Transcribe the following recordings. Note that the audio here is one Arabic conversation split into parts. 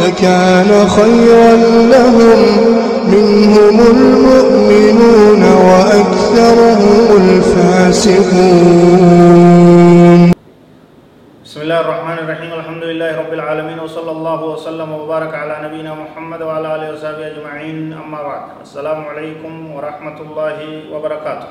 لكان خيرا لهم منهم المؤمنون وأكثرهم الفاسقون. بسم الله الرحمن الرحيم. الحمد لله رب العالمين وصلى الله وسلم وبارك على نبينا محمد وعلى آله وصحبه أجمعين. أما بعد السلام عليكم ورحمة الله وبركاته.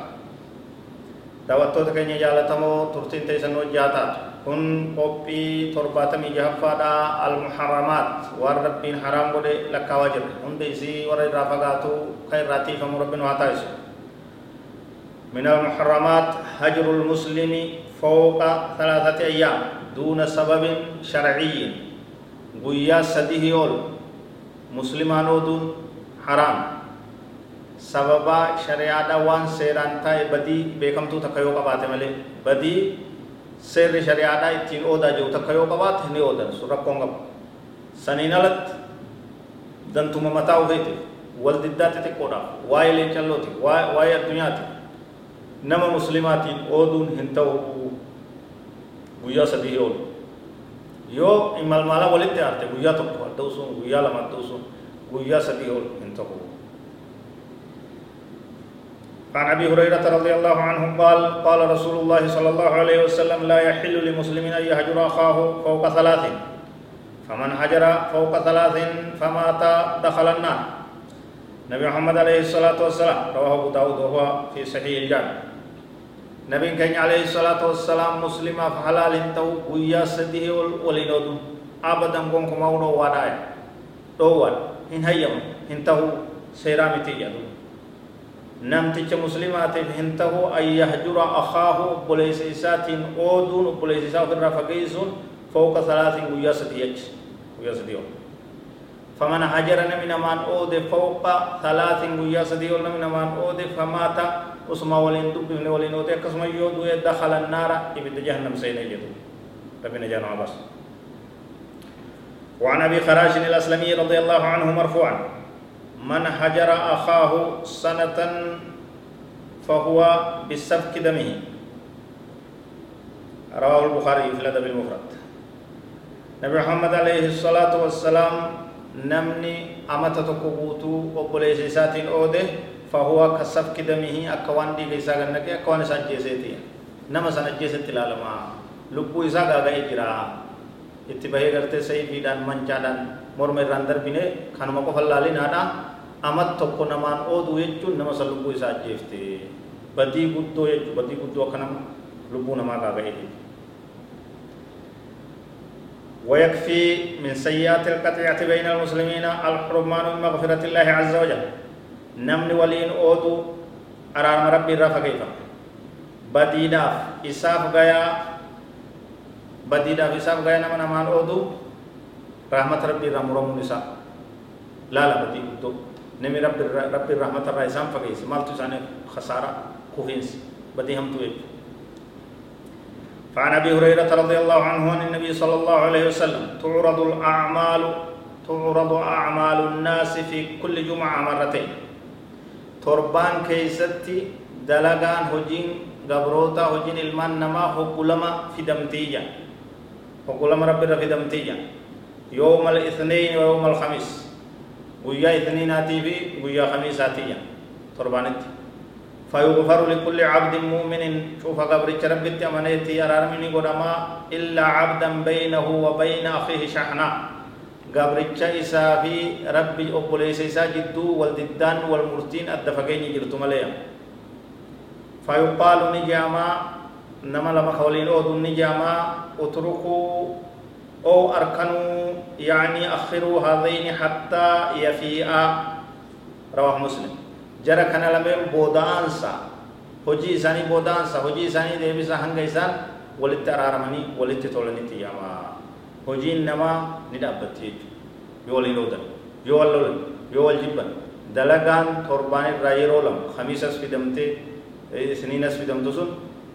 daawwattoota keenya jaalatamoo turtiin teessan hojjaataa kun qophii torbaatamii jahaffaadha almuharramaat waan rabbiin haraam godhe lakkaawaa jirre hundi isii warra irraa fagaatu kan irraa tiifamu rabbiin waa taasisu من المحرمات هجر المسلم فوق ثلاثة أيام دون سبب شرعي قويا سديه يول مسلمان دون حرام سببا شريعة وان سيران تاي بدي بيكم تو تكيو قبات ملي بدي سر شريعة تين أودا جو تكيو قبات هني أودا سورة كونغب سنين ألت دن توما متاو هيت والدداتي تكورا واي لين كلوتي واي واي الدنيا تي نما مسلماتي أودون هنتو بويا سبيه أول يو إمال مالا ولد تيار تي بويا تكوا دوسون بويا لما دوسون بويا سبيه أول هنتو عن أبي هريرة رضي الله عنه قال قال رسول الله صلى الله عليه وسلم لا يحل لمسلم أن يهجر أخاه فوق ثلاث. فمن هجر فوق ثلاث فمات دخل النار. نبي محمد عليه الصلاة والسلام رواه أبو داود وهو في صحيح الجامع. نبي كان عليه الصلاة والسلام مسلما فحلال انتو ويا سديه ولينود أبدا كون كما ودو وداي دوان إن هيم انتو سيرامتي يدو نمتج مسلمات انتو أن يهجر أخاه بليس إسات أودون بليس إسات الرفقيسون فوق ثلاث ويا سديج ويا سديو فمن هجر من من أود فوق ثلاث ويا سديو من من أود فمات usuma waliin dubbifne waliin oote akkasuma yoo du'e dakhala annaara ibidda jahannam seene jedhu rabbina jaanama bas وعن أبي خراش الأسلمي رضي الله عنه مرفوعا. من هجر أخاه سنة فهو بسفك دمه. رواه البخاري في الأدب المفرد. نبي محمد عليه الصلاة والسلام نمني امتتك بوتو وبليس ساتين اوده فهو كسفك دمه أكوان دي ليسا غنك أكوان سان جيسيتي نما سان جيسيت لالما. لبو إسا غاقا إجرا. کرتے صحیح فیدان منچادان مرمي راندر بینه خانما کو فلالي نادا أمت tokko namaan ooduu jechuun nama san lubbuu isaa ajjeefte badii guddoo jechuu badii guddoo akka nama lubbuu namaa gaaga'e ويكفي من سيئات القطيعة بين المسلمين الحرمان من مغفرة الله عز وجل namni waliin oodu araarama rabbii irraa fageeffama badiidhaaf isaaf gayaa badiidhaaf isaaf gayaa nama namaan oodu rahmata rabbii irraa muramuun isaa laala badii guddoo nami rabbiin rahmata irraa isaan fageesse maaltu isaaniif khasaara kufiinsi badii hamtuu jechuudha فعن ابي هريره رضي الله عنه عن النبي صلى الله عليه وسلم تعرض الاعمال تعرض اعمال الناس في كل جمعه مرتين torbaan keeysatti dalagaan hojiin gabroota hojiin ilmaan namaa hoggulama fidamtiiyya وقلما رب رفي دمتيجا يوم الاثنين ويوم الخميس ويا اثنين آتي بي ويا خميس آتي تربانت فيغفر لكل عبد مؤمن شوف قبر رب التمنيتي يرارمني قدما إلا عبدا بينه وبين أخيه شحنا قبر إسا في ربي أقول إسا والددان والمرتين الدفقين جرتم ليا فيقال نجاما nama lama ka waliin oodu ni jaamaa utrukuu أو أركنوا يعني أخروا هذين حتى يفيئا رواه مسلم جرى كان لمن بودانسا هجي إساني بودانسا هجي إساني ديبسا هنگا إسان ولت أرارمني ولت تولني تياما hojiin namaa ni dhaabbatti jechuudha yoo waliin oodan yoo wal lolan yoo wal jibban dalagaan torbaan irraa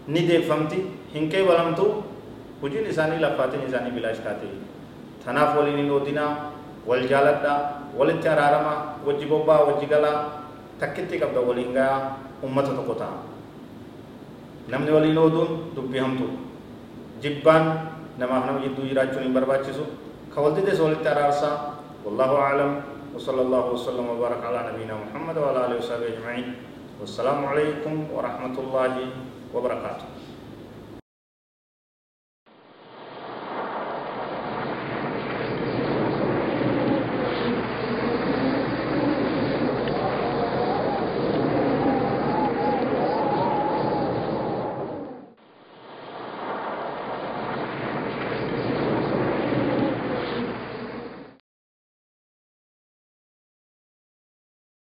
ni deeffamti hin qeebalamtu hojiin isaanii laffaatiin isaanii bilaash taate tanaaf waliin hin oodinaa wal jaaladhaa walitti araaramaa wajji bobbaa wajji galaa takkitti qabda waliin gayaa ummata tokko ta'a namni waliin ooduun dubbii hamtuu jibbaan namaaf nama jidduu jiraachuun hin barbaachisu ka wal dides walitti araarsaa wallahu aclam وصلى الله وسلم وبارك على نبينا محمد وعلى اله وصحبه اجمعين والسلام عليكم ورحمه الله وبركاته.